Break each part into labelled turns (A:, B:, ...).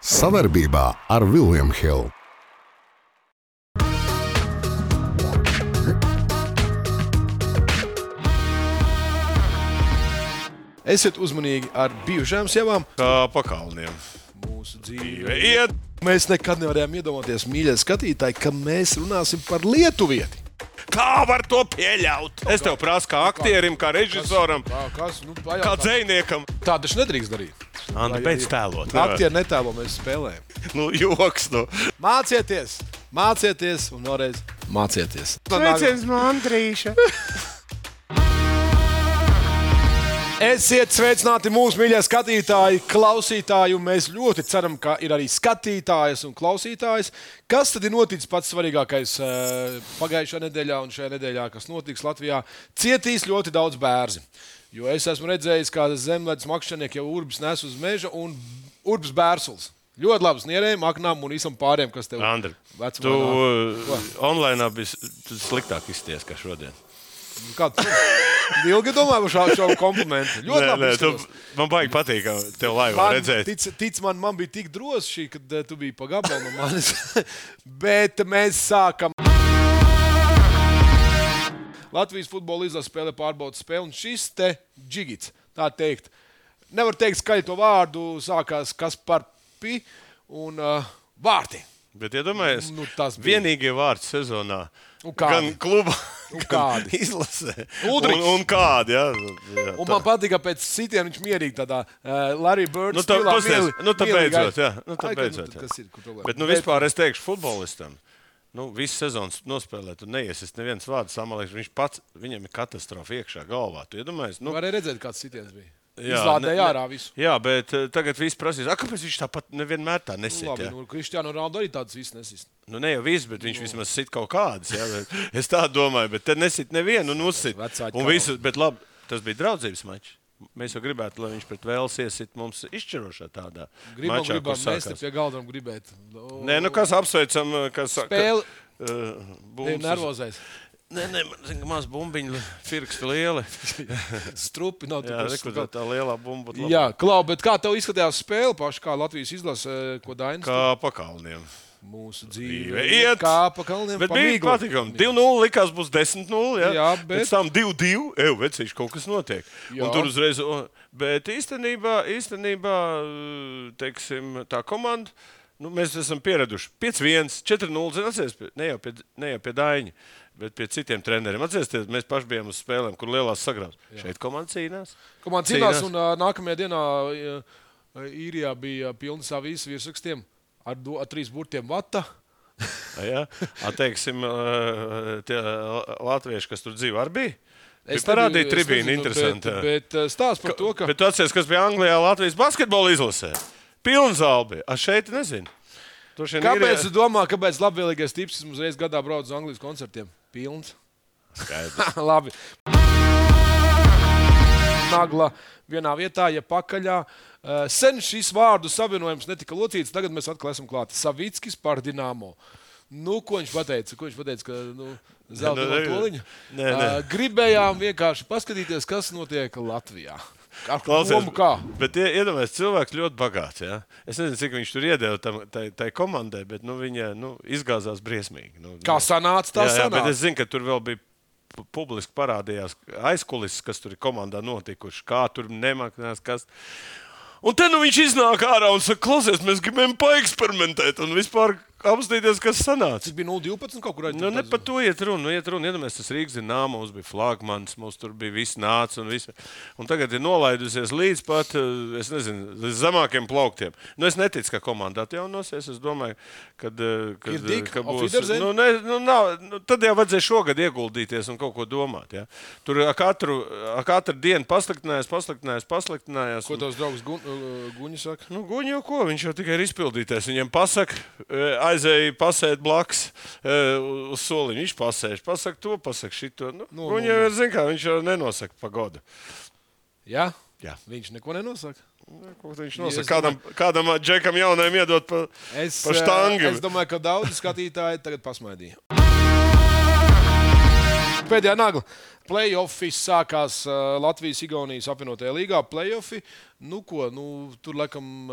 A: Savarbībā ar Vilniņu Hildu.
B: Esiet uzmanīgi ar bijušām sievām.
C: Kā pa kalniem.
B: Mūsu dzīve.
C: Iet!
B: Mēs nekad nevarējām iedomāties, mīļie skatītāji, ka mēs runāsim par lietuvieti.
C: Kā var to pieļaut? Es tev prasu, kā aktierim, kā režisoram,
B: Kā, kas, nu,
C: kā
B: pajautā.
C: dziniekam.
B: Tā taču nedrīkst darīt.
C: Anda, beidz tēlot.
B: Aktieri netēlo, mēs spēlējam.
C: Nu, joks, nu.
B: Mācieties, mācieties un vēlreiz mācieties.
C: Sveiciens, Mandrīša.
B: Esiet sveicināti mūsu mīļie skatītāji, klausītāji. Mēs ļoti ceram, ka ir arī skatītājas un klausītājas. Kas tad ir noticis pats svarīgākais eh, pagājušajā nedēļā un šajā nedēļā, kas notiks Latvijā? Cietīs ļoti daudz bērnu. Jo es esmu redzējis, kā zemlētas makšķernieki jau urbis nes uz meža un urbis bērsuls. Ļoti labs nierējiem, aknām un visam pārējiem, kas tev
C: Andri,
B: vecumā
C: tu
B: nāk.
C: uh, online biji tu sliktāk izties kā šodien.
B: Kāds ilgi domāju par šādu šo komplimentu? Ļoti
C: Nē,
B: labi.
C: nē, tu, man baigi patīk, ka tev laivā
B: Man,
C: redzēt.
B: tic, tic man, man bija tik droši, kad uh, tu biji pa gabalu no manis. Bet mēs sākam. Latvijas futbola izlase spēlē pārbaudas spēli, un šis te džigits, tā teikt, nevar teikt skaļi to vārdu, sākās kas par pi un uh, vārti.
C: Bet iedomājieties,
B: Nu, tas bija.
C: vienīgie vārdi sezonā.
B: Kādi?
C: Gan klubā,
B: Un kādi?
C: izlasē.
B: Udrichs.
C: Un, un kādi? Jā, jā,
B: Un man patīk, ka pēc sitiena viņš mierīgi tādā uh, Larry Bird
C: Nu, tā-
B: stilā
C: pasties, nu, tā beidzot, jā, nu, tā
B: Ai, ka,
C: beidzot, jā.
B: Kas ir?
C: Bet, nu, vispār es teikšu, futbolistam, nu, visu sezonu nospēlēt, tu neiesies neviens vārds samalēks. Viņš pats, viņam ir katastrofa iekšā galvā. Tu iedomājies, nu,
B: Varēja redzēt, kāds sitiens bija. Izlādēja ārā visu.
C: Jā, bet uh, tagad viss prasīs, kāpēc viņš tāpat nevienmēr tā
B: Nu,
C: nesit.
B: labi,
C: jā?
B: nu, Kristiāna Ronaldo arī tāds viss nesīs.
C: Nu, ne jau viss, bet viņš vismaz sit kaut kādas. Jā, es tā domāju, bet te nesit nevienu un uzsit. Un visu, bet labi, tas bija draudzības mačs. Mēs jau gribētu, lai viņš pret Vēles iesit mums izšķirošā tādā
B: Gribam,
C: mačā,
B: gribam, mēs te pie galda varam gribēt. O,
C: Nē, nu kas apsveicam, kas
B: Spēle.
C: Uh,
B: Ne,
C: bums uz-
B: nervozais.
C: Nē, nē, ka maz bumbiņu, firksti lieli.
B: Strupi nav tik
C: rekur, tā, tā lielā bumba.
B: Jā. Klau, bet kā tev izskatījās spēle paši, kā Latvijas izlase, ko Dainis?
C: Kā pa kalniem.
B: Mūsu
C: Dzīve iet.
B: kā pa kalniem.
C: Bet bija patīkami. 2-0 likās, būs 10-0. Jā,
B: Jā, bet-
C: Pēc tam 2-2. Eju, vecīši, kaut kas notiek.
B: Jā.
C: Un tur uzreiz. Bet īstenībā, īstenībā teiksim, tā komanda. Nu, mēs esam pieraduši 5-1, 4-0. zini, Atceries, pie- ne jau pie, ne jau pie Daņa, bet pie citiem treneriem. Atcerieties, mēs paši bijām uz spēlēm, kur lielās sagrāvs. Šeit komanda cīnās.
B: Komanda cīnās,
C: Cīnās.
B: un ā, nākamajā dienā ā, īrijā bija pilns avīzes virsrakstiem ar, do, ar trīs burtiem vata.
C: Ja? Teiksim, ā, tie latvieši, kas tur dzīvo, arī bija. Es parādīju tribīnu, interesanti.
B: Bet, bet stāsts par to, ka.
C: Bet tu atceries, kas bija Anglijā, Latvijas basketbola izlasē. Pilns zāle bija. A šeit nezinu.
B: Kāpēc tu domā, kāpēc labvēlīgais tips mums reizes gadā brauc uz Anglijas koncertiem? Pilns. Labi. Nagla vienā vietā, ja pakaļā. Uh, sen šis vārdu savienojums netika locīts, tagad mēs atkal esam klāti. Savickis par Dienāmo. Nu, ko viņš teica? Ko viņš teica, ka nu, zelta
C: Nu, nē, nē.
B: Uh, gribējām vienkārši paskatīties, kas notiek Latvijā.
C: Klausies,
B: kā?
C: Bet ie- iedomājieties, cilvēks ļoti bagāts. Ja? Es nezinu, cik viņš tur iedeva tam, tai, tai komandai, bet nu, viņa nu, izgāzās briesmīgi. Nu,
B: Kā sanāca, tā
C: jā, jā,
B: sanāca.
C: es zinu, ka tur vēl bija pu- publiski parādījās aizkulisēs, kas tur ir komandā notikuši, kā tur nemaknās. Kas... Un te nu viņš iznāk ārā un saka, klausies, mēs gribam paeksperimentēt un vispār apstīties, kas sanāca.
B: Tas bija 0,12 kaut kur
C: Nu, ne par to iet runa. Nu, iet runa. Iedomājieties, tas Rīgas zināmā, mums bija flagmanis, mums tur bija viss nācis un viss. Un tagad ir nolaidusies līdz pat, eh, es nezinu, līdz zemākiem plauktiem. Nu, es neticu, ka komanda atjaunosies. Es domāju, kad, eh, kad,
B: Ir dik,
C: ka
B: auf
C: būs. Nu, ne, nu, nav, nu, tad jau vajadzēja šogad ieguldīties un kaut ko domāt. Ja? Tur ar katru, katru dienu pasliktinājās, pasliktinājās, pasliktinājās.
B: Ko tavs draugs Guņš saka?
C: Nu, Guņš jau ko, viņš jau tikai ir izpildītājs. Viņam pasaka, e, aizēja pasēt blakus e, uz soliņa. Viņš pasēž, pasaka to, pasaka šito. Nu,
B: Nu,
C: nu, Guņš
B: nu,
C: jau ir, zin kā, viņš jau nenosaka pagodu.
B: Jā?
C: Jā.
B: Viņš neko nenosaka.
C: Ko viņš nosaka? Kādam, kādam džekam jaunajam iedot pa,
B: Es,
C: pa štangu.
B: eh, es domāju, ka daudzi skatītāji tagad pasmaidīja. Pēdējā nagla. Playoffs sākās uh, Latvijas-Igaunijas apvienotajā līgā. Playoffi, nu, ko, nu, tur laikam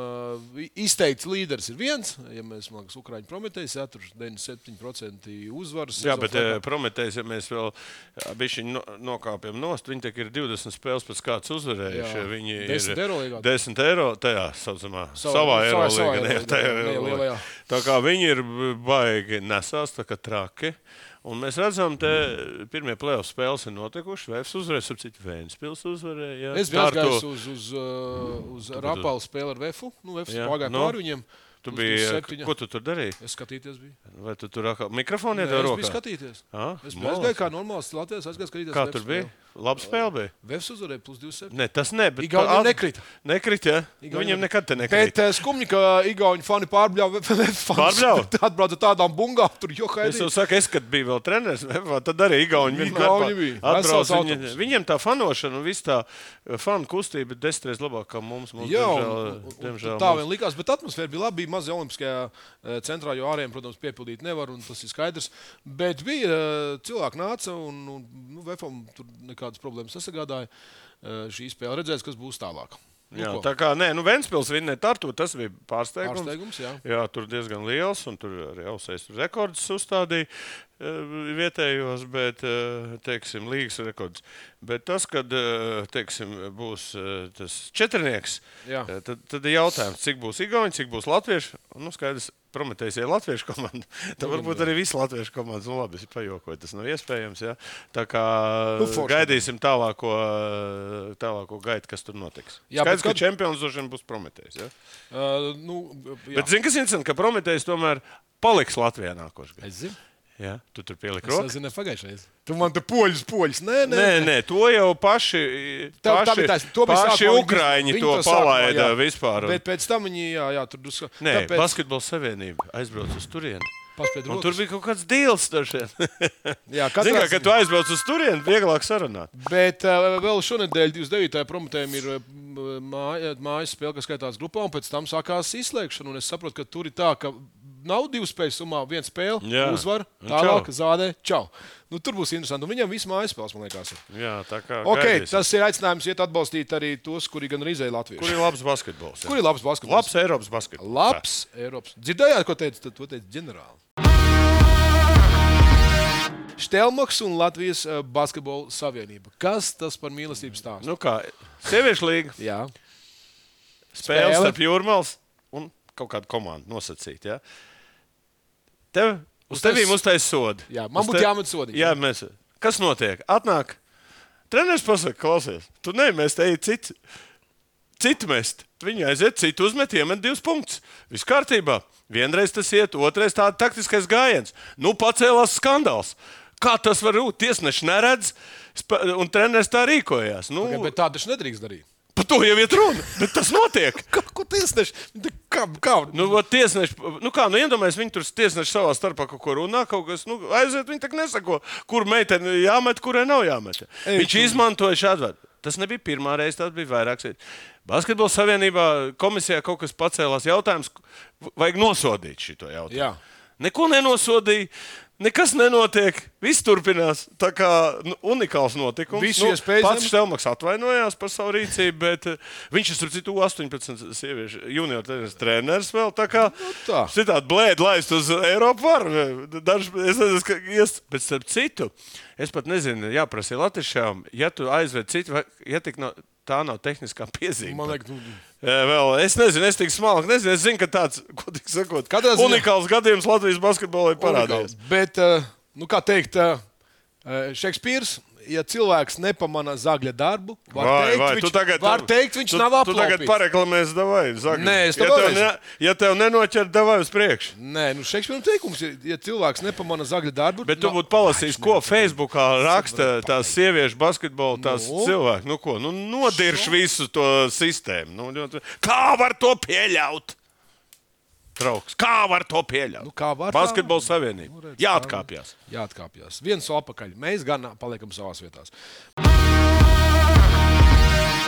B: izteikts līderis ir viens. Ja mēs mākslinieks Ukrāņu prometējs, jā, tur 97% uzvaras.
C: Jā, bet uh, prometējs, ja mēs vēl bišķi no, nokāpjam nost, viņi tikai ir 20 spēles pēc kāds uzvarējuši.
B: Jā.
C: Viņi
B: 10
C: ir
B: eiro līgā.
C: 10 eiro tajā saucamā,
B: Savā-
C: savā eiro līgā. tajā
B: ne,
C: Eirolīgā.
B: lielajā.
C: Tā kā viņi ir baigi nesās, tā kā traki. Un mēs redzam, ka pirmie playoff spēles ir notikušas. Vēstures uzvarēja, ap citu Vēnspils uzvarēja. jā.
B: Es biju aizgājis uz, uz, uh, uz Rapala spēli ar Vēfu. Nu, Vēfs pagāja
C: nu,
B: pāri viņiem.
C: Tu biji,
B: 27.
C: ko tu tur darīji?
B: Es skatīties biju.
C: Vai tu tur mikrofonu iedod
B: es biju
C: rokā?
B: skatīties.
C: Ah,
B: Es
C: malāc.
B: aizgāju kā normāls Latvijas aizgāju skatīties.
C: Kā tur bija?
B: spēli.
C: Labi spēle bija.
B: Vēfs uzvarēja plus 27.
C: Ne, tas ne, bet
B: Igauni
C: pa-
B: nekrita.
C: Nekrita, ja?
B: Igauni
C: Viņiem
B: nekrita.
C: nekad te nekrita.
B: Bet uh, skumji, ka Igauni fani pārbļāva
C: Pārbļāva?
B: Atbrauca tādām bungām, tur jau
C: Es jau saku, es, kad biju vēl treneris, tad arī Igauni vienmēr
B: Igauni
C: pa-
B: bija.
C: atbrauc.
B: Vesels
C: Viņi, viņiem tā fanošana un viss tā eh, fanu kustība ir desmitreiz labāka kā mums. mums
B: Jā,
C: diemžēl, diemžēl
B: tā vien likās, bet atmosfēra bija labi. Bija maza olimpiskajā eh, centrā, jo ārējiem, protams, piepildīt nevar, un tas ir skaidrs. Bet bija eh, cilvēki nāca, un, un nu, VFM tur nekādas problēmas nesagādāja. Eh, Šī spēle redzēs, kas būs tālāk. Nu,
C: Jā,
B: ko?
C: tā kā nē, nu Ventspils vinnēja Tartu, tas bija pārsteigums.
B: Pārsteigums, jā.
C: Jā, tur diezgan liels, un tur arī ausais rekordus uzstādīja eh, vietējos, bet, eh, teiksim, līgas rekordus. Bet tas, kad, teiksim, būs tas četrnieks,
B: Jā.
C: tad, tad ir jautājums, cik būs Igauni, cik būs Latvieši. Nu, skaidrs, Prometējis ir latviešu komanda. Tad varbūt arī viss latviešu komandas. Nu, labi, es pajokoju, tas nav iespējams. Ja? Tā kā
B: Nu, forši.
C: gaidīsim tālāko, tālāko gaitu, kas tur notiks.
B: Jā,
C: Skaidrs,
B: bet
C: ka
B: kad-
C: čempions droši vien būs Prometējis. Ja?
B: Uh, nu, jā.
C: Bet zini, kas interesanti, ka Prometējs tomēr paliks Latvijā nākošais gads. Ja? Tu tur pieliki roku.
B: nezinu, pagājušajā. Tu man te poļus, poļus. Nē, nē,
C: Nē, nē, to jau paši,
B: Tā, tā
C: paši,
B: bija taisnība. To bija
C: paši
B: sākumā
C: Ukrāņi to
B: sākumā,
C: palaida
B: jā.
C: vispār.
B: Bet pēc tam viņi, jā, jā tur drusku.
C: Nē,
B: tāpēc-
C: Basketbola savienība aizbrauca uz turieni. Un tur bija kaut kāds deals.
B: Jā, katrā
C: kā, kad tu aizbrauc uz turieni, vieglāk sarunāt.
B: Bet uh, vēl šonadēļ, 29. promotējiem, ir uh, māja, mājas spēle, kas skaitās grupā, un pēc tam sākās izslēgšana. Un es saprotu, ka tur ir tā, ka nav divu spēļu summā, viena spēle,
C: Jā.
B: uzvar,
C: Un
B: tālāk
C: čau.
B: zādē, čau. Nu, tur būs interesanti. Un viņam viss mājas spēles, man liekas. Ir.
C: Jā, tā kā.
B: Okay,
C: gaidīsim.
B: tas ir aicinājums iet atbalstīt arī tos, kuri gan rīzēja Latviju.
C: Kur ir labs basketbols? jā?
B: Kur ir labs basketbols?
C: Labs Eiropas basketbols.
B: Labs Eiropas. Dzirdējāt, ko teica, tad to teica ģenerāli. Štelmaks un Latvijas eh, basketbola savienība. Kas tas par mīlestības stāstu?
C: Nu kā, sieviešu līga,
B: Jā,
C: spēle starp jūrmālas un kaut kādu komandu nosacīt. Ja? Tev, uz tevīm uztais sodi.
B: Jā, man
C: Uz
B: būtu jāmet sodi.
C: Jā, mēs. Kas notiek? Atnāk. Treneris pasakā, klausies, tu ne, mēs te citu. Citu mest. Viņi aiziet, citu uzmet, iemet divus punktus. Viss kārtībā. Vienreiz tas iet, otrais tāds taktiskais gājiens. Nu, pacēlās skandāls. Kā tas var būt? Tiesneši neredz, un treneris tā rīkojās. Nu,
B: okay, bet tā taču nedrīkst darīt.
C: Par to jau ir runa. Bet tas notiek.
B: Kā, ko tiesneši? Kā, kā?
C: Nu, tiesneši, nu kā, nu iedomājieties, viņi tur tiesneši savā starpā kaut ko runā, kaut kas, nu, aiziet, viņi tā nesako, kur meitene jāmet, kurai nav jāmet.
B: Ei,
C: Viņš
B: tu-
C: izmantoja šādu vārdu. Tas nebija pirmā reize, tas bija vairākas reizes. Basketbola savienībā komisijā kaut kas pacēlās jautājums, vajag nosodīt šo jautājumu.
B: Jā.
C: Neko nenosodīja. Nekas nenotiek, viss turpinās. Tā kā nu, unikāls notikums.
B: Visu iespējas
C: pats Štelmaks atvainojās par savu rīcību, bet eh, viņš ir starp citu 18 sieviešu junior treneris, vēl. Tā kā
B: Nu tā.
C: citādi blēdi laist uz Eiropu var. Daži, es nezinu, ka ies, bet starp citu, es pat nezinu, jāprasa latviešām, ja tu aizved citu, vai, ja tik nav, tā nav tehniskā piezīme.
B: Man liekas, nu,
C: Jā, Vēl, es nezinu, es tik smalki nezinu. Es zinu, ka tāds sakot,
B: ziņā-
C: unikāls gadījums Latvijas basketbolā ir parādījies.
B: Bet, eh, nu, kā teikt, eh, Šekspīrs. Ja cilvēks nepamana zagļa darbu, var teikt, viņš,
C: tu tagad,
B: var teikt, viņš
C: tu,
B: nav
C: Tu tagad pareklamies, davai, zagļu.
B: Nē, es
C: ja
B: tev
C: tev,
B: vēlreiz-
C: ne, ja tev nenoķer, davai uz priekšu.
B: Nē, nu Šekspīram teikums ir, ja cilvēks nepamana zagļa darbu,
C: Bet tu būtu palasījis, ko Facebookā raksta tās sieviešu basketbola tās
B: Nu?
C: cilvēki. Nu, ko, nu, nodirš visu to sistēmu. Nu, ļoti- kā var to pieļaut? Trauks. Kā var to pieļaut?
B: Nu, kā var?
C: Basketbola savienība.
B: Nu, redz,
C: Jāatkāpjas.
B: Jāatkāpjas. Viens soli atpakaļ. Mēs gan paliekam savās vietās.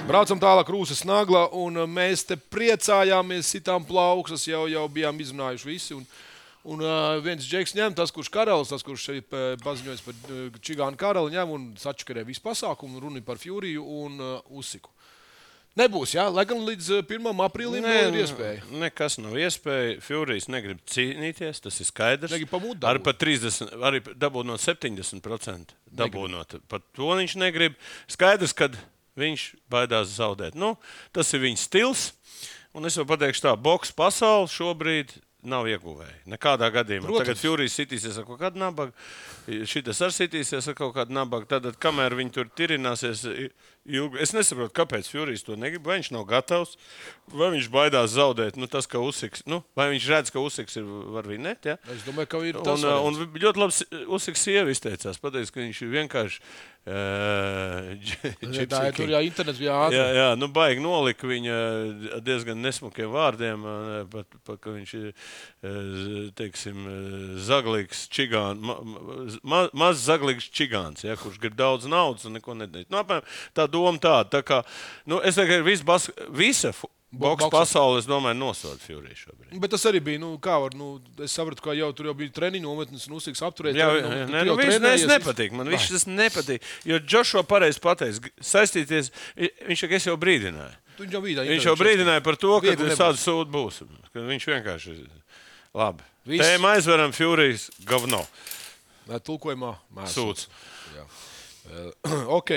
B: Braucam tālāk, Rūsas nagla, un mēs te priecājāmies, sitām plaukstas, jau, jau bijām izrunājuši visi. Un, Un uh, viens džeks ņem, tas, kurš karalis, tas, kurš šeit uh, paziņojas par uh, čigānu karali, ņem un sačakarē visu pasākumu, runa ir par Fjuriju un uh, Usiku. Nebūs, jā, lai gan līdz uh, 1. aprīlim
C: Nē,
B: ir iespēja.
C: Nekas nav iespēja. Furijs negrib cīnīties, tas ir skaidrs.
B: Negrib pa mudu
C: Arī
B: dabūt.
C: pat 30, arī dabūnot 70%. Dabūnot. Pat to viņš negrib. Skaidrs, ka viņš baidās zaudēt. Nu, tas ir viņa stils. Un es jau pateikšu, tā boxe pasaule šobrīd nav ieguvēja. Nekādā gadījumā.
B: Protams.
C: Tagad Furijs sitīsies ar kaut kādu nabagu, šis arī sitīsies ar kaut kādu nabagu. Tad, kamēr viņi tur tirināsies, i- ilgi, es nesaprotu, kāpēc Furijs to negrib. Vai viņš nav gatavs, vai viņš baidās zaudēt. Nu, tas, ka Usiks, nu, vai viņš redz, ka Usiks ir var vinēt. Ja?
B: Es domāju, ka ir
C: Un,
B: tas
C: uh, un
B: variants.
C: ļoti labi Usiks sieva izteicās. Pateicis, ka viņš ir vienkārši. Uh,
B: Tā ir tur, jā, internets bija ātri.
C: Jā, jā, nu baigi nolika viņa diezgan nesmukiem vārdiem, eh, pat, pat, ka viņš ir eh, teiksim, eh, zaglīgs čigāns, ma, ma, maz zaglīgs čigāns, ja, kurš grib daudz naudas un neko nedarīt. Nu, apmēram tā doma tāda. Tā kā, nu, es domāju, ka bas, visa boks
B: boksa.
C: pasaule, es domāju, nosoda Fury šobrīd.
B: Bet tas arī bija. Nu, kā var, nu, es sapratu, ka jau tur jau bija treniņu nometnes un uzsīgs apturēt.
C: Jā,
B: treniņu
C: jā, nē,
B: Tu
C: nu,
B: jau
C: viņš
B: trenējies,
C: nes nepatīk. Man viņš tas nepatīk. Jo Džošo pareizi pateica, saistīties, viņš saka, es jau brīdināju.
B: Viņš jau bija.
C: Viņš jau brīdināja par to, ka tāda sūda būs. Ka viņš vienkārši labi.
B: Viss.
C: Tēmā aizveram Furijas govno.
B: Nē, tulkojumā mēs
C: Sūds.
B: ok,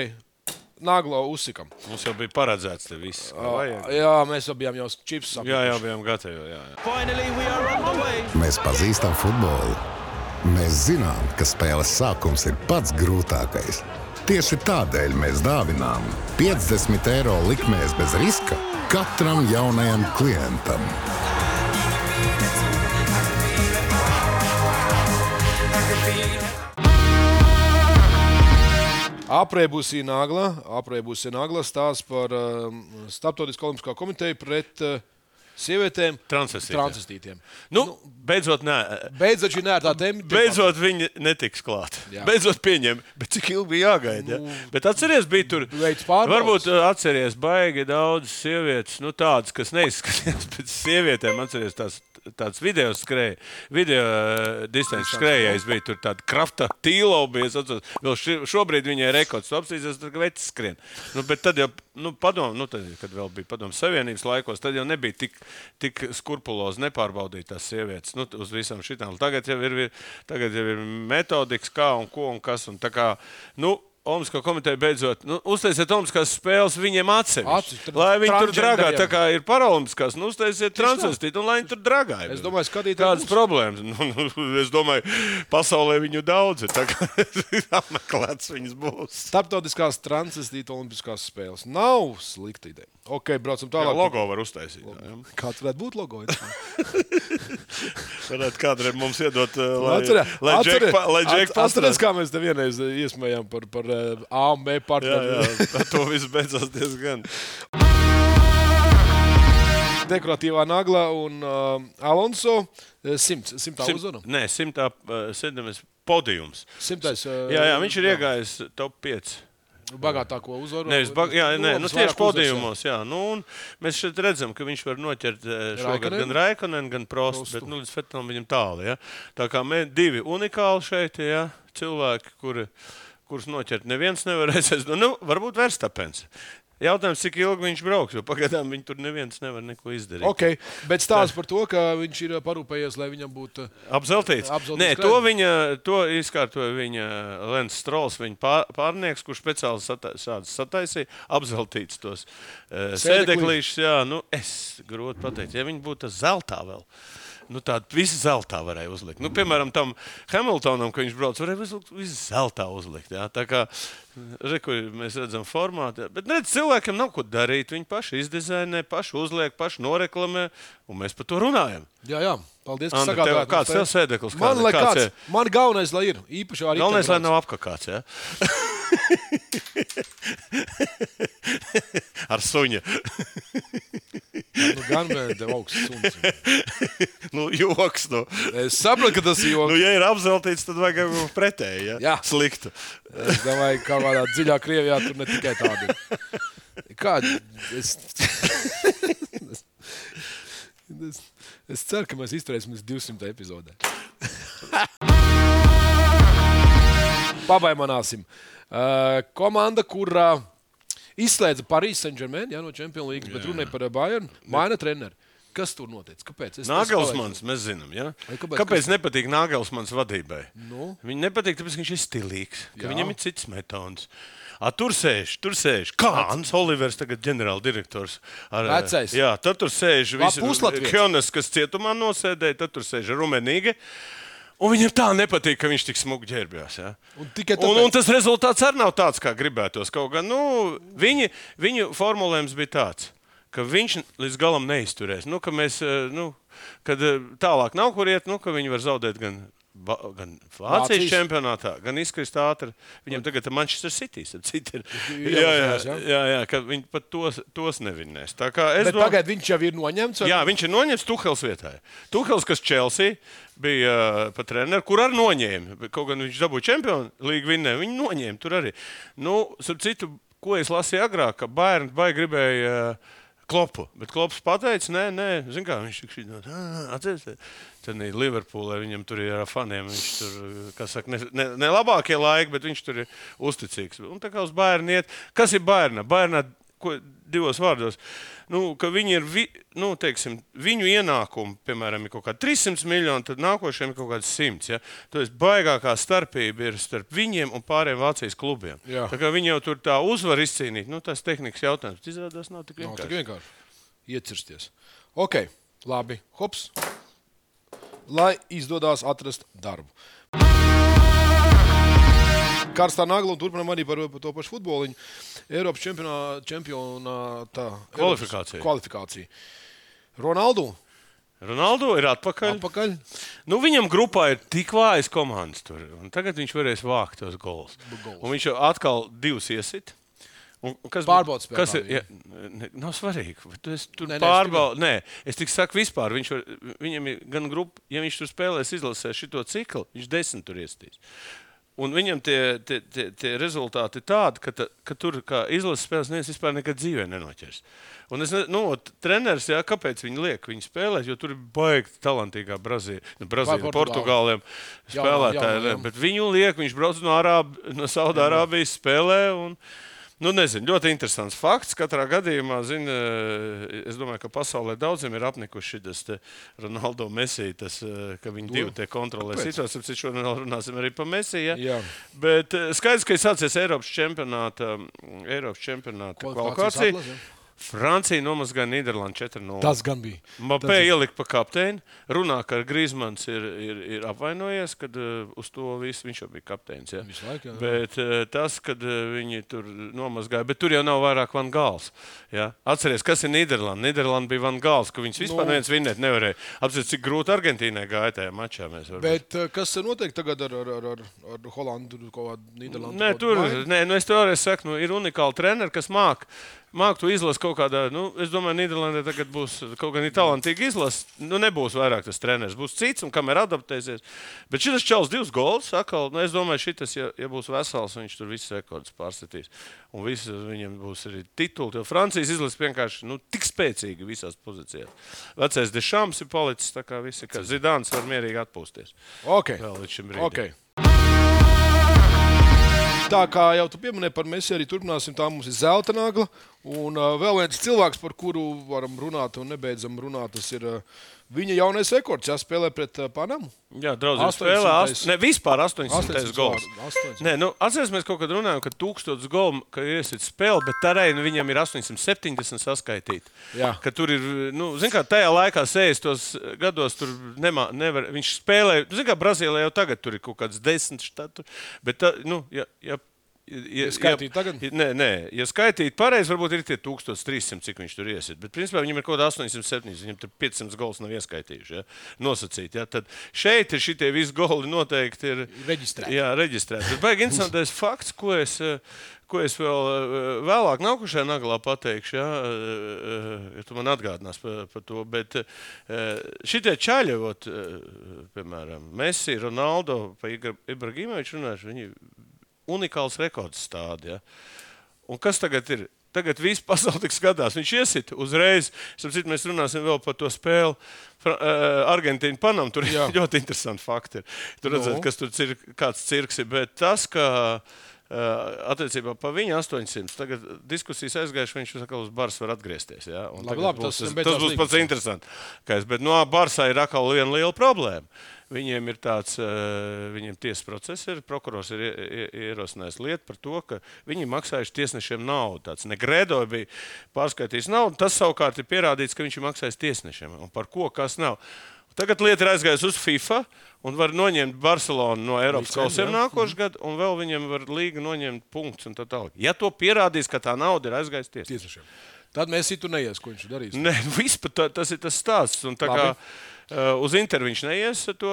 B: Naglo uzsikam.
C: Mums jau bija paredzēts te viss. vajag.
B: Jā, mēs jau bijām jau čips.
C: Jā, jau bijām gatavi. Jā, jā.
A: Mēs pazīstam futbolu. Mēs zinām, ka spēles sākums ir pats grūtākais. Tieši tādēļ mēs dāvinām 50 eiro likmēs bez riska katram jaunajam klientam.
B: Apreibusī Nagla, apreibusī Nagla stāsts par um, Startautisko olimpisko komiteju pret uh, sievietēm
C: Transvestītiem.
B: transvestītiem.
C: Nu, beidzot, nē.
B: Beidzot, nē, tā tēma.
C: Beidzot, viņi netiks klāt.
B: Jā.
C: Beidzot, pieņem. Bet cik ilgi bija jāgaida? Ja? Bet atcerieties, bija tur.
B: Veids.
C: Varbūt uh, atcerieties, baigi daudz sievietes, nu tādas, kas neizskatījās pēc sievietēm. Atcerieties, tās, tāds video skrēja, video uh, distances skrējējs bija tur tāda krafta tīlo bija. atceros. Vēl ši, šobrīd viņai rekords, apsīsies, tad vecs skrien. Nu, bet tad jau, nu, padomu, nu, tad, kad vēl bija padomu savienības laikos, tad jau nebija tik, tik skrupulozi nepārbaudīt tās sievietes nu, uz visām šitām. Tagad jau ir, tagad jau ir metodikas, kā un ko un kas. Un kā, nu, Olimpiskā komiteja beidzot nu, uztaisiet Olimpiskās spēles viņiem atsevišķi.
B: Atsevišķi,
C: Lai viņi tur dragā, tā kā ir paralimpiskās, nu uztaisiet
B: tā.
C: transvestīti un lai viņi tur dragā.
B: Es domāju, skatītāji
C: kādas
B: būs.
C: problēmas. Nu, nu, es domāju, pasaulē viņu daudz ir. Tā kā apmeklēts viņas būs.
B: Startautiskās transvestīta olimpiskās spēles. Nav slikta ideja. Ok, braucam
C: Jā,
B: tālāk.
C: logo var uztaisīt. jā.
B: Kāds varētu būt logo?
C: Varētu kādreiz mums iedot, uh, lai,
B: Atcerieties,
C: lai Džek pa- lai Džek pastrādā.
B: kā mēs te vienreiz eh, iesmējām par, par eh, A un B
C: Jā,
B: partneriem.
C: jā, ar to viss beidzās diezgan.
B: Dekoratīvā nagla un uh, Alonso eh, simts, simtā
C: Simt-
B: uzvara.
C: Nē, simtā uh, sēdamies podijums.
B: Simtais. uh,
C: Jā, jā, viņš ir iegājis top 5.
B: Bagātāko uzvaru.
C: Nevis, bag, jā, nē, nu, tieši
B: uzvaras, jā.
C: Jā. Nu, mēs šeit redzam, ka viņš var noķert eh, šogad
B: Raikkonenu?
C: gan Raikonen, gan Prostu.
B: Prostu.
C: Bet nu, līdz Fetam viņam tālu. Ja. Tā kā mēs divi unikāli šeit ja, cilvēki, kuri, kurus noķert neviens nevarēs. Es, nu, varbūt Verstapens. Jautājums, cik ilgi viņš brauks, jo pagaidām viņš tur neviens nevar neko izdarīt.
B: Ok, bet stāsts par to, ka viņš ir parūpējies, lai viņam būtu.
C: Apzeltīts.
B: Apzeltīts
C: Nē,
B: krājums.
C: to viņa to izkārtoja viņa Lens Strols, viņa pār, pārnieks, kurš speciāli sata, sataisīja, apzeltīts tos uh, sēdeklīšus. Jā, nu, es grūti pateikt, ja viņi būtu zeltā vēl. Nu, tādu visu zeltā varēja uzlikt. Nu, piemēram, tam Hamiltonam, kad viņš brauc, varēja visu, visu zeltā uzlikt. Jā. Tā kā re, mēs redzam, formātā. Bet redz, cilvēkiem nav ko darīt. Viņi paši izdizainē, paši uzliek, paši noreklamē, un mēs par to runājam.
B: Jā, jā. Paldies, ka sagādājāt.
C: kāds tev sēdeklis?
B: Man,
C: Kāds-
B: lai
C: kāds
B: kāds,
C: ir?
B: man galvenais, lai ir īpaši arī.
C: Galvenais, lai nav apkakāts. Ar suņa.
B: Nu, gan tev augsts suns.
C: nu, joks. Nu.
B: Es saprotu, ka tas ir
C: Nu,
B: joks.
C: ja ir apzeltīts, tad vajag jau pretēji. Ja?
B: Jā.
C: Sliktu.
B: Es domāju, ka kādā dziļā Krievijā tur ne tikai tādi. Kādi? Es... es... Es ceru, ka mēs izturēsim līdz 200 epizodē. Pabaimanāsim. Uh, komanda, kurā izslēdza Parīzes Saint-Germain ja, no Champions League, bet runāja par Bayern, maina treneru. Kas tur notiek? Kāpēc? Es
C: Nāgelsmans, mēs zinām, ja?
B: Ai, kāpēc?
C: kāpēc nepatīk Nāgelsmans vadībai.
B: Nu?
C: Viņa nepatīk, tāpēc ka viņš ir stilīgs, ka
B: Jā.
C: viņam ir cits metods. A, tur sēž, tur sēž. Kāns Olivers, tagad ģenerāldirektors. ar-
B: Vecais.
C: Jā, tad tur sēž
B: puslatviešu.
C: Kjonas, kas cietumā nosēdēja, tad tur sēž Rumenīga. Un viņam tā nepatīk, ka viņš tik smagi ģērbjās. Ja?
B: Un tikai
C: un,
B: tāpēc-
C: un tas rezultāts arī nav tāds, kā gribētos. Kaut gan nu, viņi, viņu formulējums bija tāds, ka viņš līdz galam neizturēs. Nu, ka mēs, eh, nu, kad eh, tālāk nav kur iet, nu, ka viņi var zaudēt gan. Ba, gan Vācijas
B: Vācijas.
C: čempionātā, gan izkrist ātri. Viņam tagad ir Manchester City. Ir, jā, jā,
B: jā?
C: jā, jā, ka viņi pat tos, tos
B: Bet
C: domāju,
B: pagaid, viņš jau ir noņemts. vai-
C: Jā, viņš ir noņemts Tuhels vietā. Tuhels, kas Chelsea bija uh, pat treneris, kur arī noņēma. Kaut gan viņš dabūja čempionu līgu vinnē, viņi noņēma tur arī. Nu, starp citu, ko es lasīju agrāk, ka Bērns gribēja. Uh, Klopu, bet Klops pateica, nē, nē, zin kā viņš šī atcerās. Tad ir Liverpoolē, viņam tur ir ar faniem. Viņš tur, kā saka, ne, ne, ne labākie laiki, bet viņš tur ir uzticīgs. Un tā kā uz bērnu iet, kas ir bērna? Bērnā ko, divos vārdos. Nu, ka viņi ir vi, nu, teiksim, viņu ienākumi, piemēram, ir kaut kādi 300 miljoni, tad nākošiem ir kaut kāds 100. Ja? Tas baigākā starpība ir starp viņiem un pārējiem Vācijas klubiem.
B: Jā.
C: Tā kā viņi jau tur tā uzvar izcīnīt, nu, tas tehnikas jautājums. bet Izrādās, nav tik
B: Nav tik
C: vienkārši.
B: vienkārši. Iecirsties. Ok, labi. Hops. Lai izdodas atrast darbu. Karstā nagla un turpinām arī par, par to pašu futboliņu. Eiropas čempionā- čempionāta
C: Kvalifikācija.
B: Kvalifikācija. Ronaldu
C: Ronaldo ir atpakaļ.
B: atpakaļ.
C: Nu, viņam grupā ir tik vājas komandas tur. Tagad viņš varēs vākt tos gols. Viņš jau atkal divus iesit. Un, kas,
B: Pārbaudas spēlē bija.
C: Ja, ne, nav svarīgi. esi tur pārbaudījis. Nē, es tikai saku, vispār. Viņš var, viņam ir gan grupa, ja viņš tur spēlēs, izlasēs šo ciklu, viņš desmit tur iestīs. Un viņam tie, tie, tie, tie rezultāti ir tādi, ka, ta, ka tur izlases spēles neviens vispār nekad dzīvē nenoķers. Un es nezinu, nu, treneris, jā, kāpēc viņi liek viņu spēlēt, jo tur ir baigta talantīgā Brazīlija, nu, Brazīlija. Portugāliem
B: Jaunā,
C: spēlētāji.
B: jaunā, jā.
C: Bet viņu liek, viņš brauc no, Arāb, no Saudārābijas spēlē. Un, Nu, nezinu, ļoti interesants fakts. Katrā gadījumā, zin, eh, es domāju, ka pasaulē daudziem ir apnikuši šis Ronaldo Messi, tas, eh, ka viņi divi te kontrolē situāciju. Tam šodien runāsim arī par Messi. Ja? Bet eh, skaidrs, ka ir sācies Eiropas čempionāta, Eiropas čempionāta kvalifikācija. Francija nomazgāja Nīderlandi 4-0.
B: Tas gan bija.
C: Mapē ielika pa kapteini. Runā, ka Grīsmans ir, ir, ir apvainojies, kad uh, uz to visu viņš jau bija kapteinis. Ja?
B: Visu laiku, jā.
C: Bet uh, tas, kad uh, viņi tur nomazgāja, bet tur jau nav vairāk Van Gāls. Ja? Atcerieties, kas ir Nīderlanda. Nīderlanda bija Van Gāls, ka viņas vispār
B: Nu.
C: neviens vinnēt nevarēja. Apcerieties, cik grūti Argentīnai gāja tajā mačā.
B: Bet eh, kas notiek tagad ar, ar, ar, ar, ar Holandu, Nīderlandu?
C: Nē, tur nē, nu es toreiz saku, nu, ir unikāli treneri, kas māca. Māk to izlasīt kaut kādā, nu, es domāju, Nīderlandē tagad būs kaut gan talantīga izlase. Nu, nebūs vairāk tas treneris, būs cits, un kamēr adaptēsies. Bet šis čels divus gols, atkal, nu, es domāju, šis, ja, ja būs vesels, viņš tur visus rekordus pārstatīs. Un visi, viņam būs arī tituli. Jo Francijas izlase vienkārši nu, tik spēcīga visās pozīcijās. Vecais Dešams ir palicis tā kā visi, ka Zidāns var mierīgi atpūsties.
B: Ok.
C: Vēl līdz šim brīdim.
B: Okay. Tā kā jau tu pieminēji par Mēsiju, arī turpināsim. Tā mums ir zelta nagla. Un uh, vēl viens cilvēks, par kuru varam runāt un nebeidzam runāt, tas ir uh, viņa jaunais rekords. Jā, spēlē pret uh, Panamu.
C: Jā,
B: 800.
C: spēlē. Ast... Ne, vispār 800.
B: 800
C: gols.
B: vārdu, 800.
C: Nē, nu, atcerieties, mēs kaut kad runājām, ka 1000 golu, ka iesit spēli, bet nu, viņam ir 870 saskaitīti.
B: Jā.
C: Ka tur ir, nu, zin kā, tajā laikā, 60 gados, tur nemā, nevar, viņš spēlēja, nu, zin kā, Brazīlijā jau tagad tur ir kaut kāds 10 štatu, bet, tā, nu, ja, ja Ja,
B: skaitīt tagad?
C: Nē, nē, ja skaitīt pareizi, varbūt ir tie 1300, cik viņš tur iesit. Bet, principā, viņam ir kaut kāda 870, viņam tur 500 gols nav ieskaitījuši. Ja? Nosacīt. Ja? Tad šeit ir šitie visi goli noteikti. Ir,
B: Reģistrēti.
C: Jā, reģistrēti. Bet baigi interesantais fakts, ko es. eh, Ko es vēl eh, vēlāk, nākošajā naglā pateikšu, ja, eh, ja tu man atgādinās par, par to. Bet šitie čaļi, piemēram, Messi, Ronaldo, pa Ibrahimoviču runājuši, viņi unikāls rekords stādi. Ja. Un kas tagad ir? tagad viss pasaule tik skatās. Viņš iesita uzreiz. Sapratu, mēs runāsim vēl par to spēli. Eh, Argentīna, Panama. Tur ir
B: Jā.
C: ļoti interesanti fakti. Ir. Tur redzēt,
B: Nu.
C: kas tur ir, kāds cirks ir. Bet tas, ka uh, attiecībā par viņu 800, tagad diskusijas aizgājuši, viņš atkal uz Bars var atgriezties. Ja?
B: Labi, labi,
C: būs,
B: tas
C: tas, tas būs pats
B: jā.
C: interesantākais. Bet no Barsā ir atkal viena liela problēma. Viņiem ir tāds, uh, viņiem tiesas process, ir prokurors ir ie- ie- ierosinājis lietu par to, ka viņi maksājuši tiesnešiem naudu. Tāds Negredo bija pārskaitījis naudu. Tas savukārt ir pierādīts, ka viņš ir maksājis tiesnešiem. Un par ko kas nav. Tagad lieta ir aizgājusi uz FIFA un var noņemt Barcelonu no Eiropas kausiem nākošais gads, un vēl viņam var līga noņemt punktus un tā tālāk. Ja to pierādīs, ka tā nauda ir aizgājusi.
B: Tiesnešiem. Tad mēs citu neies, ko viņš darīs.
C: Nē, vispār tā, tas ir tas stāsts. Un tā kā
B: Labi.
C: Uh, uz interviju viņš neies to,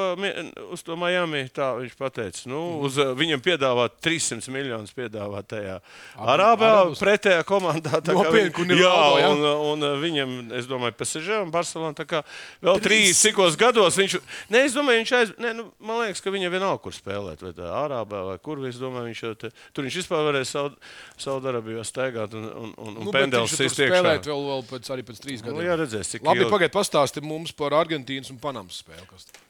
C: uz to Miami, tā viņš pateica. Nu,
B: Mhm.
C: uz, uh, viņam piedāvā 300 miljonus piedāvā tajā Arābā pretējā komandā.
B: Nopietni, ir
C: Jā,
B: jā?
C: un, un uh, viņam, es domāju, PSG un Barcelona. tā kā Vēl trīs, cikos gados viņš. Nē, es domāju, viņš aiz. Nē, nu, man liekas, ka viņam vienalga, kur spēlēt. Vai tā Arābā vai kur. Es domāju, viņš jau te, tur viņš vispār varēja Saud- Saudarābijā staigāt un, un, un, un
B: Nu, bet
C: pendels
B: viņš spēlēt vēl, vēl pēc, arī pēc trīs
C: Nu,
B: gadiem.
C: jā, redzēs, cik
B: Labi,
C: ilgi.
B: pagaidiet, pastāstiet mums par Argentīnas un Panamas tā.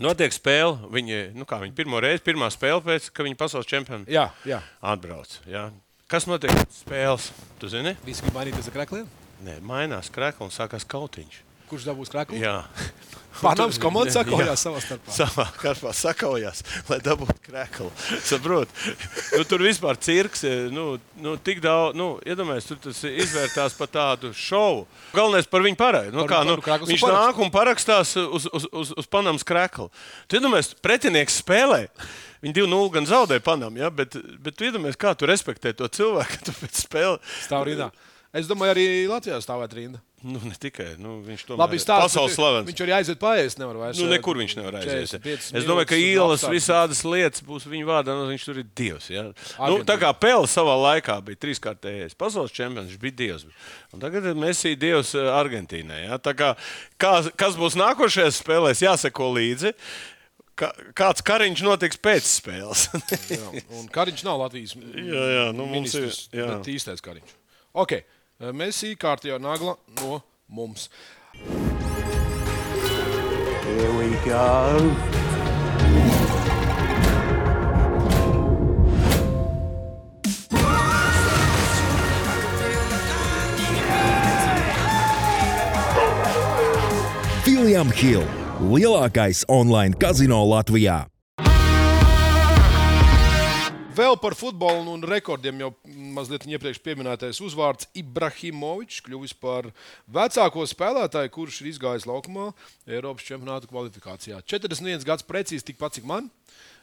C: Notiek spēle. Viņi, nu kā, viņi pirmo reizi, pirmā spēle pēc, ka viņi pasaules čempioni
B: Jā, jā.
C: atbrauc. Jā. Kas notiek pēc spēles? Tu zini?
B: Visi grib mainīties ar krākliem.
C: Nē, mainās krēkls un sākās kautiņš.
B: Kurš dabūs krāklu?
C: Jā,
B: Panamas komanda
C: Jā.
B: sakojās savā starpā.
C: savā kārpā sakaujās, lai dabūtu krēklu. Saprot? Nu, tur vispār cirks, eh, nu, nu tik daudz, nu, iedomājieties, tur tas izvērtās par tādu šovu. Galvenais par viņu parādu. Nu,
B: Par-
C: kā, nu, viņš
B: un parakst.
C: nāk un parakstās uz, uz, uz, uz Panamas krēklu. Tu iedomājies, pretinieks spēlē. Viņi 2-0 gan zaudēja Panamu, ja? bet, bet tu iedomājies, kā tu respektē to cilvēku, ka tu pēc spēles
B: Stāv rindā. Es domāju, arī Latvijā stāvēt rinda.
C: Nu, ne tikai nu, viņš to
B: Labi, stāsts.
C: pasaules slavens.
B: Viņš arī aiziet paēst, nevar vairs.
C: Nu,
B: eh,
C: nekur viņš nevar aiziet.
B: 45
C: Es domāju, ka ielas visādas lietas būs viņa vārdā. Nu, viņš tur ir dievs. Ja? Nu, tā kā Pēle savā laikā bija trīskārtējais pasaules čempions, viņš bija dievs. Un tagad mēs esam dievs eh, Argentīnai. Ja? Tā Kā, kā, kas būs nākošajās spēlēs, jāseko līdzi. Kā, kāds kariņš notiks pēc spēles?
B: Jā, un Kariņš nav Latvijas
C: Jā, jā, nu, mums ir-
B: bet īstais Kariņš. Ok, mēs īkārtījā nagla no mums.
D: Here we go.
E: William Hill, lielākais online kazino Latvijā.
B: Vēl par futbolu un rekordiem jau mazliet iepriekš minētais uzvārds Ibrahimovičs kļuvis par vecāko spēlētāju, kurš ir izgājis laukumā Eiropas čempionāta kvalifikācijā. 41 gads precīzi tikpat, cik man.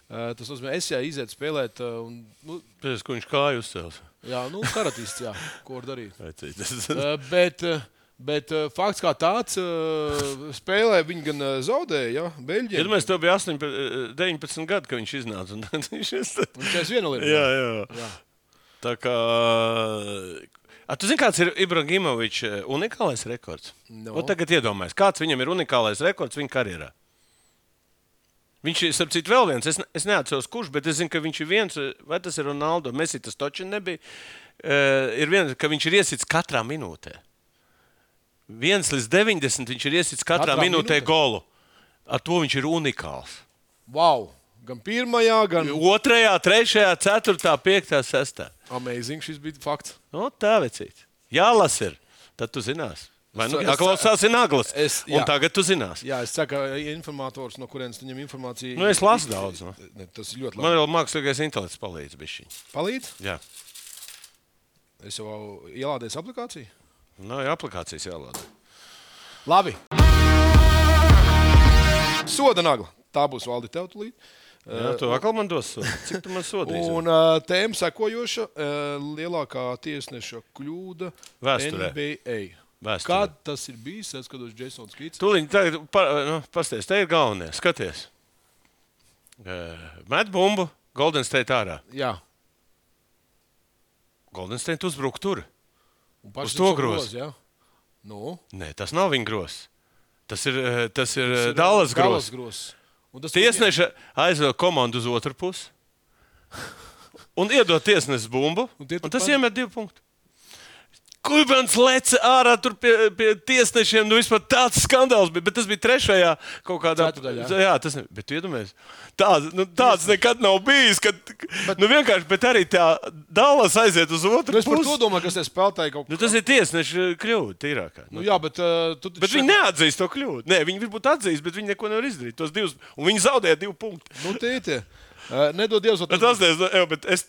B: Tas nozīmē, es jau izietu spēlēt, un, nu,
C: Pēc tam viņš kāju uzcēlās.
B: jā, nu, karatists, jā, ko var darīt. Bet, bet eh, fakts kā tāds, eh, spēlē viņi gan eh, zaudēja, ja, Beļģija.
C: Iedomājieties, tev bija 18, 19 gadi, kad viņš iznāca. un tad Viņš ir
B: Viņš ir viena lieta.
C: Jā, jā.
B: Jā.
C: Tā kā. A, tu zini, kāds ir Ibrahimovičs unikālais rekords?
B: No.
C: No. Tagad iedomājieties, kāds viņam ir unikālais rekords viņa karjerā. Viņš ir, starp citu, vēl viens. Es, es neatceros, kurš, bet es zinu, ka viņš ir viens, vai tas ir Ronaldo. Messi tas taču nebija. Uh, ir viens, ka viņš ir iesits katrā minūtē. Viens līdz 90 viņš ir iesits katrā,
B: Katrā
C: minūtē
B: minūtē?
C: golu. Ar to viņš ir unikāls.
B: Wow! Gan pirmajā, gan
C: Otrajā, trešajā, ceturtā, piektā, sestā.
B: amazing šis bija fakts.
C: No, tā vecīt. Jā, las ir. Tad tu zinās. Vai nu jāklausās, ir naglas.
B: es-
C: Un
B: jā.
C: tagad tu zinās.
B: Jā, es ka informators, no kurienes tu ņem informāciju.
C: Nu, es lasu daudz, no.
B: Ne, tas ir ļoti
C: Man
B: labi.
C: vēl mākslīgais intelekts palīdz. bišķiņ.
B: Palīdz?
C: Jā,
B: Es jau ielādēju aplikāciju.
C: Nav jau aplikācijas jālāda.
B: Labi. Soda nagla. Tā būs valdi tev tūlīt.
C: Jā, tu atkal man dos sodu. Cik tu man sodīsi?
B: Un uh, tēma sekojoša uh, - lielākā tiesneša kļūda
C: Vēsturē.
B: NBA.
C: Vēsturē.
B: Kad tas ir bijis? Es skatos, Jasons Kits.
C: Tūlīt, tagad, pa, nu, pasties, te ir galvenais. Skaties. Uh, Met bumbu, Golden State ārā.
B: Jā.
C: Golden State uzbruk tur. Uz to grozu.
B: grozu, jā. Nu,
C: Nē, tas nav viņa grozs. Tas ir, eh, tas ir,
B: tas
C: tas
B: ir,
C: Dallas grozs.
B: tas
C: Tiesneša aizved komandu uz otru pusi un iedod tiesnesim bumbu.
B: Un
C: Un tas
B: turpat-
C: iemet divu punktu. Kuibans leca ārā tur pie, pie tiesnešiem. Nu, vispār tāds skandāls bija. Bet tas bija trešajā kaut kādā
B: Ceturdaļā.
C: Jā, tas ne... bet iedomājieties. Tāds, nu, tāds nekad nav bijis. Kad, bet, nu, vienkārši, bet arī tā Dallas aiziet uz otru
B: Nu, es
C: pusi.
B: domāju, kas tas spēlētāji kaut
C: Nu, tas ir tiesneša kļūda, tīrākā.
B: Nu, jā, bet uh, tu
C: Bet viņi neatzīst to kļūdu. Nē, viņi varbūt atzīst, bet viņi neko nevar izdarīt. Tos divus, un viņi zaudēja divu punktu.
B: Nu, tēti, uh, nedod Dievs,
C: Bet tas ir. Es,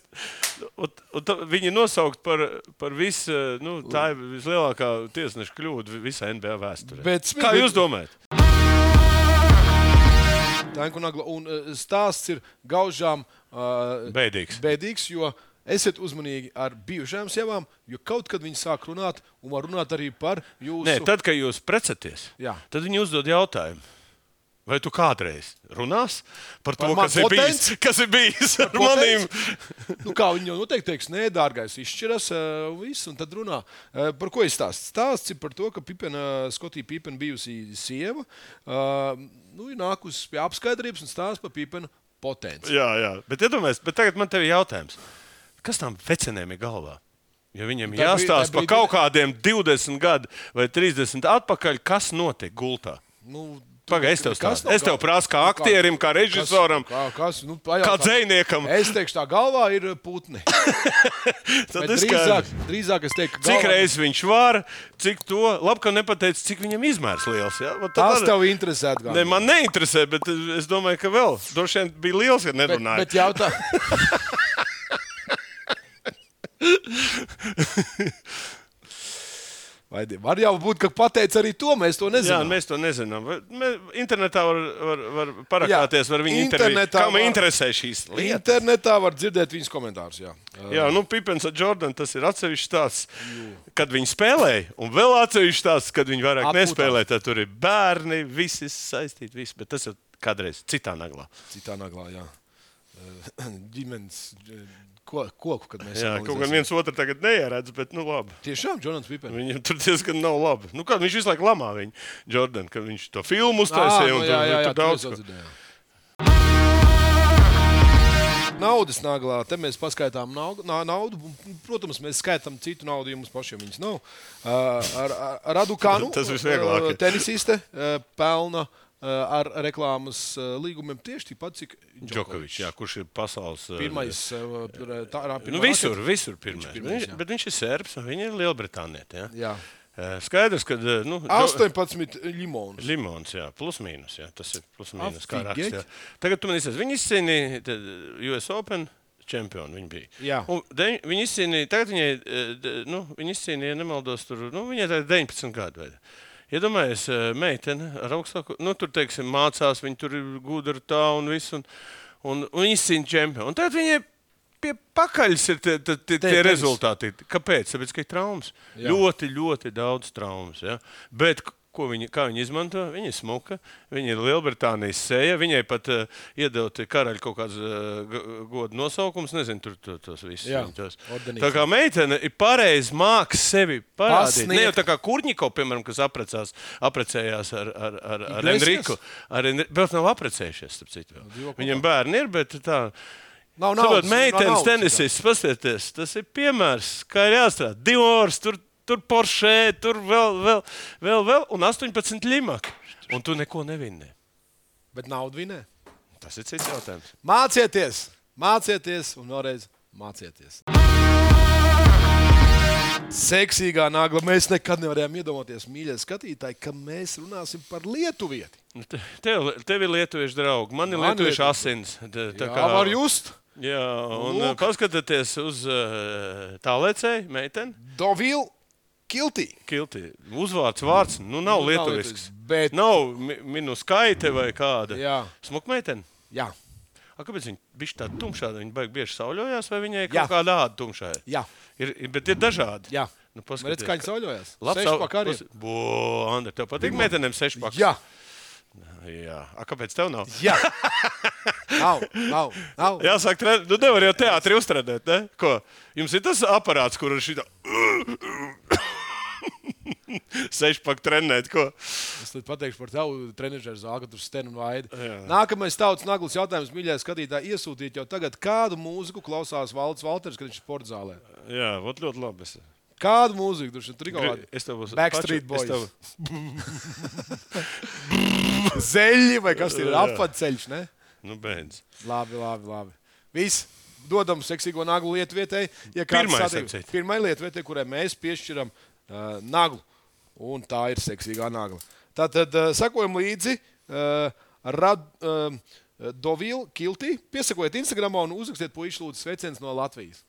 C: un, un tā, viņi nosaukt par, par visu. Nu, tā ir vislielākā tiesneša kļūda visā NBA vēsturē.
B: Bet-
C: Kā jūs domājat?
B: Tanku nagla. Un uh, stāsts ir gaužām uh,
C: Bēdīgs.
B: bēdīgs, jo esiet uzmanīgi ar bijušajām sievām, jo kaut kad viņi sāk runāt, un var runāt arī par jūsu.
C: Nē, tad, kad jūs precaties,
B: Jā.
C: tad viņi uzdod jautājumu. Vai tu kādreiz runās par,
B: Par
C: to,
B: man
C: kas ir, bijis, kas ir bijis ar maniem?
B: nu, kā viņi jau noteikti teiks, nē, dārgais, izšķiras, uh, viss, un tad runā. Uh, par ko ir stāsts? Stāsts ir par to, ka Pipena, Skotija Pipena bijusī sieva uh, nu, ir nākusi pie apskaidrības un stāsta par Pipena potenci.
C: Jā, jā. Bet, iedomājies, bet tagad man te ir jautājums. Kas tam vecenēm ir galvā? Ja viņiem
B: Tā brī-
C: jāstāsta
B: tā
C: par kaut kādiem 20 gadu vai 30 atpakaļ, kas notiek gultā.
B: Nu,
C: Pagaid, es tev stāstu.
B: nav
C: Es tev
B: galvā?
C: prasu, kā
B: Nu,
C: aktierim, kā režisoram,
B: Kas, kā, kas, nu,
C: kā
B: pajautā.
C: dziniekam.
B: Es teikšu, tā galvā ir putni.
C: Tad
B: Bet
C: es
B: drīzāk,
C: skaidrs.
B: drīzāk es teiktu, ka
C: Cik
B: galvā-
C: reizes viņš var, cik to labi, ka nepateicis, cik viņam izmērs liels. Ja? Tad
B: Tas tev interesē.
C: Ne, man neinteresē, bet es domāju, ka vēl. Droši vien bija liels, ja
B: bet,
C: nerunāja.
B: bet jautā... Vai var jau būt, ka pateic arī to, mēs to
C: Jā,
B: nezinām.
C: mēs to nezinām. Mē- Internetā var, var, var parakāties, var viņu.
B: Internetā
C: Kā man interesē šīs lietas?
B: Internetā var dzirdēt viņas komentārus. Jā.
C: Jā, nu, Pipens ar Jordanu tas ir atsevišķs stāsts, kad viņi spēlēja, un vēl atsevišķs stāsts, kad viņi vairāk
B: Atpūtās.
C: nespēlēja. Tad tur ir bērni, visi saistīti, visi, bet tas ir kādreiz citā naglā.
B: Citā naglā, jā. Ģimenes ko- koku, kad mēs
C: Jā, kaut gan viens otru tagad neieredz, bet nu labi.
B: Tiešām, Jonats Pipens.
C: Viņam tur diezgan nav labi. Nu, kā, viņš visu laiku lamā viņu, Jordan, kad viņš to filmu uztaisīja.
B: nu,
C: un
B: jā,
C: tur-
B: jā, jā,
C: tur daudz ko.
B: Naudas naglā, te mēs paskaitām naudu. naudu. Protams, mēs skaitām citu naudu, ja mums pašiem viņas nav. Uh, ar, ar, ar Adukānu
C: Tas visvieglāk
B: tenisiste pelna uh, ar reklāmas uh, līgumiem tieši tikpat, cik
C: Džokovičs, jā, kurš ir pasaules uh,
B: Pirmais, pir- tā, tā,
C: Nu, visur, visur pirmais.
B: Viņš pirmais,
C: Viņš,
B: jā.
C: bet viņš ir serbs, un viņa ir Lielbritānieta.
B: Jā.
C: Eh, Skaidrs, ka eh, nu,
B: 18 limons.
C: Limons, jā, plus mīnus. Jā, tas ir plus mīnus. Kā raksts, jā. Tagad tu man izsaka, viņi izcīnīja US Open čempionu. Viņa bija.
B: Jā.
C: Deň, viņi izcīnīja, tagad viņai, eh, nu, viņi izcīnīja, ja nemaldos, tur, nu, viņai tagad 19 gadu. Vai. Iedomājieties, eh, meitene ar augstāku, nu, tur, teiksim, mācās, viņa tur ir gudra tā un viss, un, un, un viņa izcīnīja čempionu. Un tagad viņai pie pakaļas ir tie, tie, tie, tie rezultāti. Kāpēc? Tāpēc, ka ir traumas.
B: Jā.
C: Ļoti, ļoti daudz traumas. Ja? Bet viņi, kā viņi izmanto? Viņa ir smuka, viņa ir Lielbritānijas sēja. Viņai pat uh, iedod karaļa kaut kāds uh, godu nosaukums. Nezinu, tur to, tos visus.
B: Jā,
C: tos. Tā kā meitene ir pareizi māks sevi parādīt.
B: Pasniegt.
C: Ne jau tā kā Kurņiko, piemēram, kas apprecās, apprecējās ar, ar, ar, ar? Enriku. Ar Enri... Bet nav apprecējušies, starp citu.
B: kopā.
C: Viņam bērni ir, bet tā.
B: Nav naudas,
C: meitenes
B: nav
C: tenisists, paskatieties, tas ir piemērs, kā ir jāstrādā. Divors, tur, tur Porsche, tur vēl, vēl, vēl, vēl un 18 limaki. Un tu neko nevinni.
B: Bet naudu vinē.
C: Tas ir cits jautājums.
B: Mācieties, mācieties un vēlreiz mācieties. Seksīgā nagla. Mēs nekad nevarējām iedomāties, mīļie skatītāji, ka mēs runāsim par lietuvieti.
C: Nu, te- Tev, tev ir lietuviešu draugi, man ir
B: Man
C: lietuviešu asins. Tā, tā
B: Tā var just.
C: Jā, un
B: Lūk.
C: paskatieties uz uh, tālēcēju meiteni.
B: Dovil Kiltī.
C: Kilti. Uzvārds, vārds, nu nav
B: Nu,
C: lietuvisks.
B: bet-
C: Nav mi- minu skaite vai kāda.
B: Jā.
C: Smukmeitene.
B: Jā,
C: A, kāpēc viņa bija tāda tumšā? Viņa baigi bieži sauļojās, vai viņai
B: Jā.
C: kaut kāda āda tumšā? ir?
B: jā.
C: Ir, ir, bet ir dažādi.
B: jā.
C: Nu,
B: Redz, kā viņi sauļojas.
C: Labs
B: Sešpak arī.
C: Bo, Andri, tev patīk meitenēm sešpaks?
B: Jā,
C: Jā. A, kāpēc tev nav?
B: jā. Nav, nav, nav.
C: Jāsaka, tre... nu nevar jau teātri uztrenēt, ne? Ko? Jums ir tas aparāts, kur ir šī sešpak trenēt, ko?
B: Es pateikšu par tavu kad tur stenu vaidu.
C: Jā.
B: Nākamais tautas naglas jautājums, mīļie skatītāji, iesūtīt jau tagad, kādu mūziku klausās Valds Valters, kad viņš ir sporta zālē.
C: Jā, vot ļoti labi. Es...
B: Kādu mūziku tur kaut kāda?
C: Es tev būšu
B: Backstreet Boys.
C: tev-
B: Zeļi vai kas ir apceļš? Ne?
C: Nu, beidz.
B: Labi, labi. labi. Viss. Dodam seksīgo naglu lietuvietai. Ja kāds
C: Pirmais,
B: satīk-
C: apcīt.
B: Pirmai lietuvietai, kurai mēs piešķiram uh, naglu. Un tā ir seksīgā nagla. Tātad uh, sekojam līdzi uh, Rad, uh, Dovila Kiltī. Piesakojiet Instagram un uzrakstiet puikas lūdzu sveicienus no Latvijas.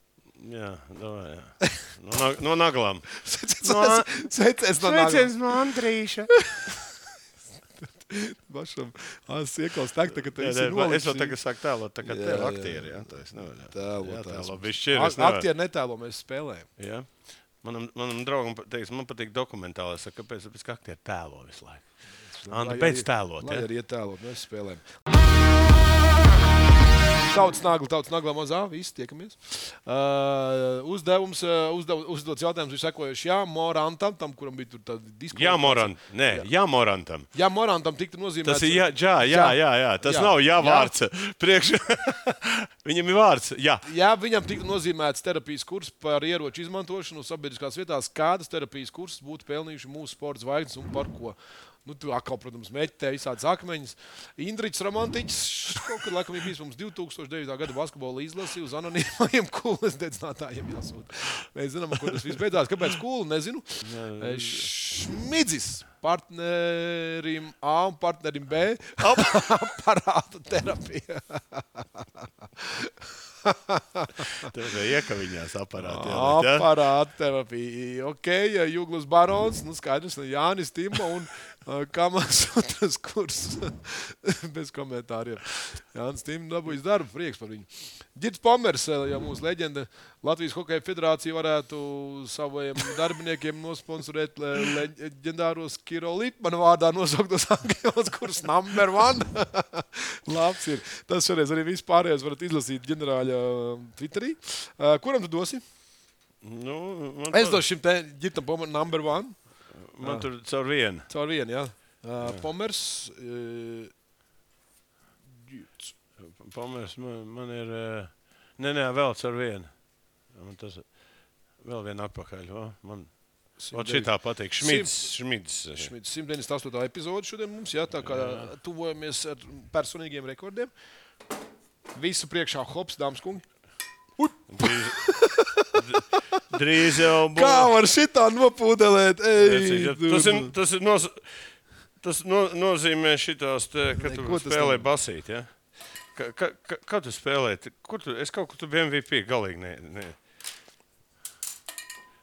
C: Jā, davai, jā. No, nag- no naglām.
B: Sveiciens no Latvijas.
C: no Andrīša.
B: Pašam iekals tā, ka
C: Jā,
B: esi
C: nē, es
B: nolicis.
C: tagad saku tēlot, tā kā tev aktieri. Jā, tā es nevaru.
B: Tēlo,
C: Jā,
B: tēlo.
C: tēlo.
B: Aktieri netālo mēs spēlējam.
C: Jā. Manam, manam draugam teiks, man patīk dokumentālais. Kāpēc? Tāpēc, ka aktieri tēlo visu laiku.
B: Lai
C: pēc tēlot. Ja?
B: arī ietēlot, mēs spēlējam. Tautas nagla, tautas nagla mazā, visi tiekamies. Uh, uzdevums, uh, uzdev, uzdots jautājums ir sekojošs. Jā, Morantam, tam, kuram bija tur tāda diskusija.
C: Jā, Morant. Nē, jā, Morantam.
B: Jā, Morantam tiktu nozīmēts.
C: Tas ir jā, jā, jā, jā, jā. Tas
B: Jā.
C: nav jā
B: Jā.
C: vārds. Priekš... Viņam ir vārds. Jā.
B: Jā, viņam tiktu nozīmēts terapijas kurs par ieroču izmantošanu sabiedriskās vietās. Kādas terapijas kursus būtu pelnījuši mūsu sporta zvaigznes un par ko? Nu, tu atkal, protams, meklē visādas akmeņus. Indričs Romantiķis kaut kad laikam ir bijis mums 2009. gada basketbola izlase uz anonīmajiem kūles dedzinātājiem jāsūt. Mēs zinām, kur tas viss beidzās. Kāpēc kūle? Nezinu. Šmidzis partnerim A un partnerim B aparātu terapija.
C: Tev bija iekaviņās aparāti.
B: Aparāta terapija. Ok, ja Jūglas Barons, nu skaidrs, Jānis Tima un uh, Kamals otrs kurs. Bez komentāriem. Jānis Tima dabūjis darbu, prieks par viņu. Girts Pomers, ja mūsu leģenda Latvijas Hokeja federācija varētu saviem darbiniekiem nosponsorēt le- leģendāros Kiro Lipmanu vārdā nosauktos angļos kurs number one. Labs ir. Tas šoreiz arī viss pārējais varat izlasīt ģenerāļa Twitterī. Kuram tu dosi?
C: Nu,
B: Es došu šim te ģitam number one.
C: Man tur caur vienu.
B: Caur vienu, jā. Uh, pomers. Uh, Girts.
C: Pamērs, man, man ir. eh, Nē, nē, vēl caur vienu. Man tas vēl viena atpakaļ. O, man Ot, šitā patīk. Šmits. Šmits.
B: Šmits 198. epizode šodien mums, jā, tā kā tuvojamies ar personīgiem rekordiem. Visu priekšā hops, dāmas kungi.
C: Drīz, drīz jau būs.
B: Kā var šitā nopūdelēt? Ej,
C: Tas, ir, tas, ir noz, tas no, nozīmē, šitos, te, ka tu
B: Neko tas
C: spēlē
B: nav.
C: basīt. Ja? Ka, ka, ka, kā tu spēlē? Kur tu, es kaut kur biju MVP galīgi. Ne, ne.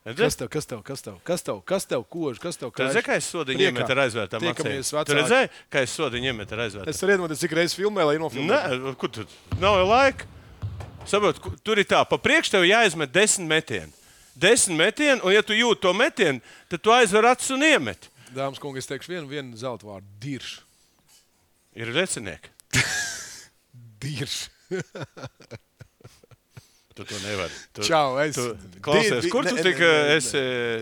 B: Kas tev, kas tev, kas tev, kas tev, kas tev kož, kas tev
C: Tu
B: kāž?
C: redzēji, kā es sodiņu iemetu ar aizvērtām acīm? Tu redzēji, kā es sodiņu iemetu ar aizvērtām
B: Es varu iedomāties, cik reizes filmē, lai nofilmētu.
C: Nē, kur tu? Nav laika. Saprot, tur ir tā, pa priekšu tev jāizmet desmit metieni. Desmit metieni, un ja tu jūti to metienu, tad tu aizver acis un iemet.
B: Dāmas kungi, es teikšu vienu, vienu zelta vārdu - dirš.
C: Ir recinieki.
B: Dirš.
C: Tu to nevari. Tu,
B: Čau, es.
C: Tu, klausies,
B: Di-
C: kur
B: ne-
C: tu
B: ne-
C: tik
B: ne- ne-
C: esi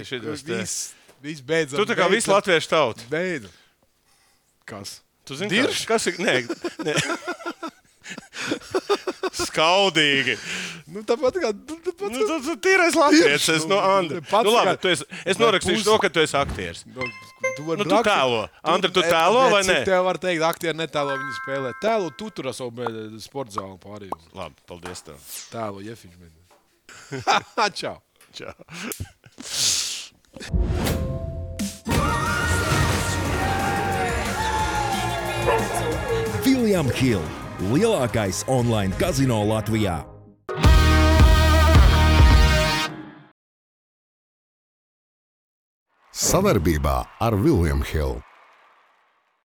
C: šitos te?
B: Viss, viss beidzot.
C: Tu tā kā visu latviešu tautu.
B: Beidzot. Kas?
C: Tu zini,
B: Dirš?
C: kas ir? Nē, nē. Skaudīgi.
B: Nu, tāpat kā. tu- tāpat
C: Nu, tu, tu tīrais latviešu. Es no
B: Nu,
C: Andra.
B: pats
C: Nu, labi, tu esi, es norakstīšu to, ka tu esi aktieris.
B: Nu, tu vari
C: Nu, tu tēlo. Andri, tu
B: ne-
C: tēlo vai nē?
B: Tev var teikt, aktieri netēlo, viņi spēlē. Tēlo, tu tur esi jau sporta zāli pārējiem.
C: Labi, paldies tev.
B: Tēlo, jefiņš. Čau.
C: Čau.
E: William Hill - lielākais online kazino Latvijā.
A: Savarbībā ar Vilniņu Hildu.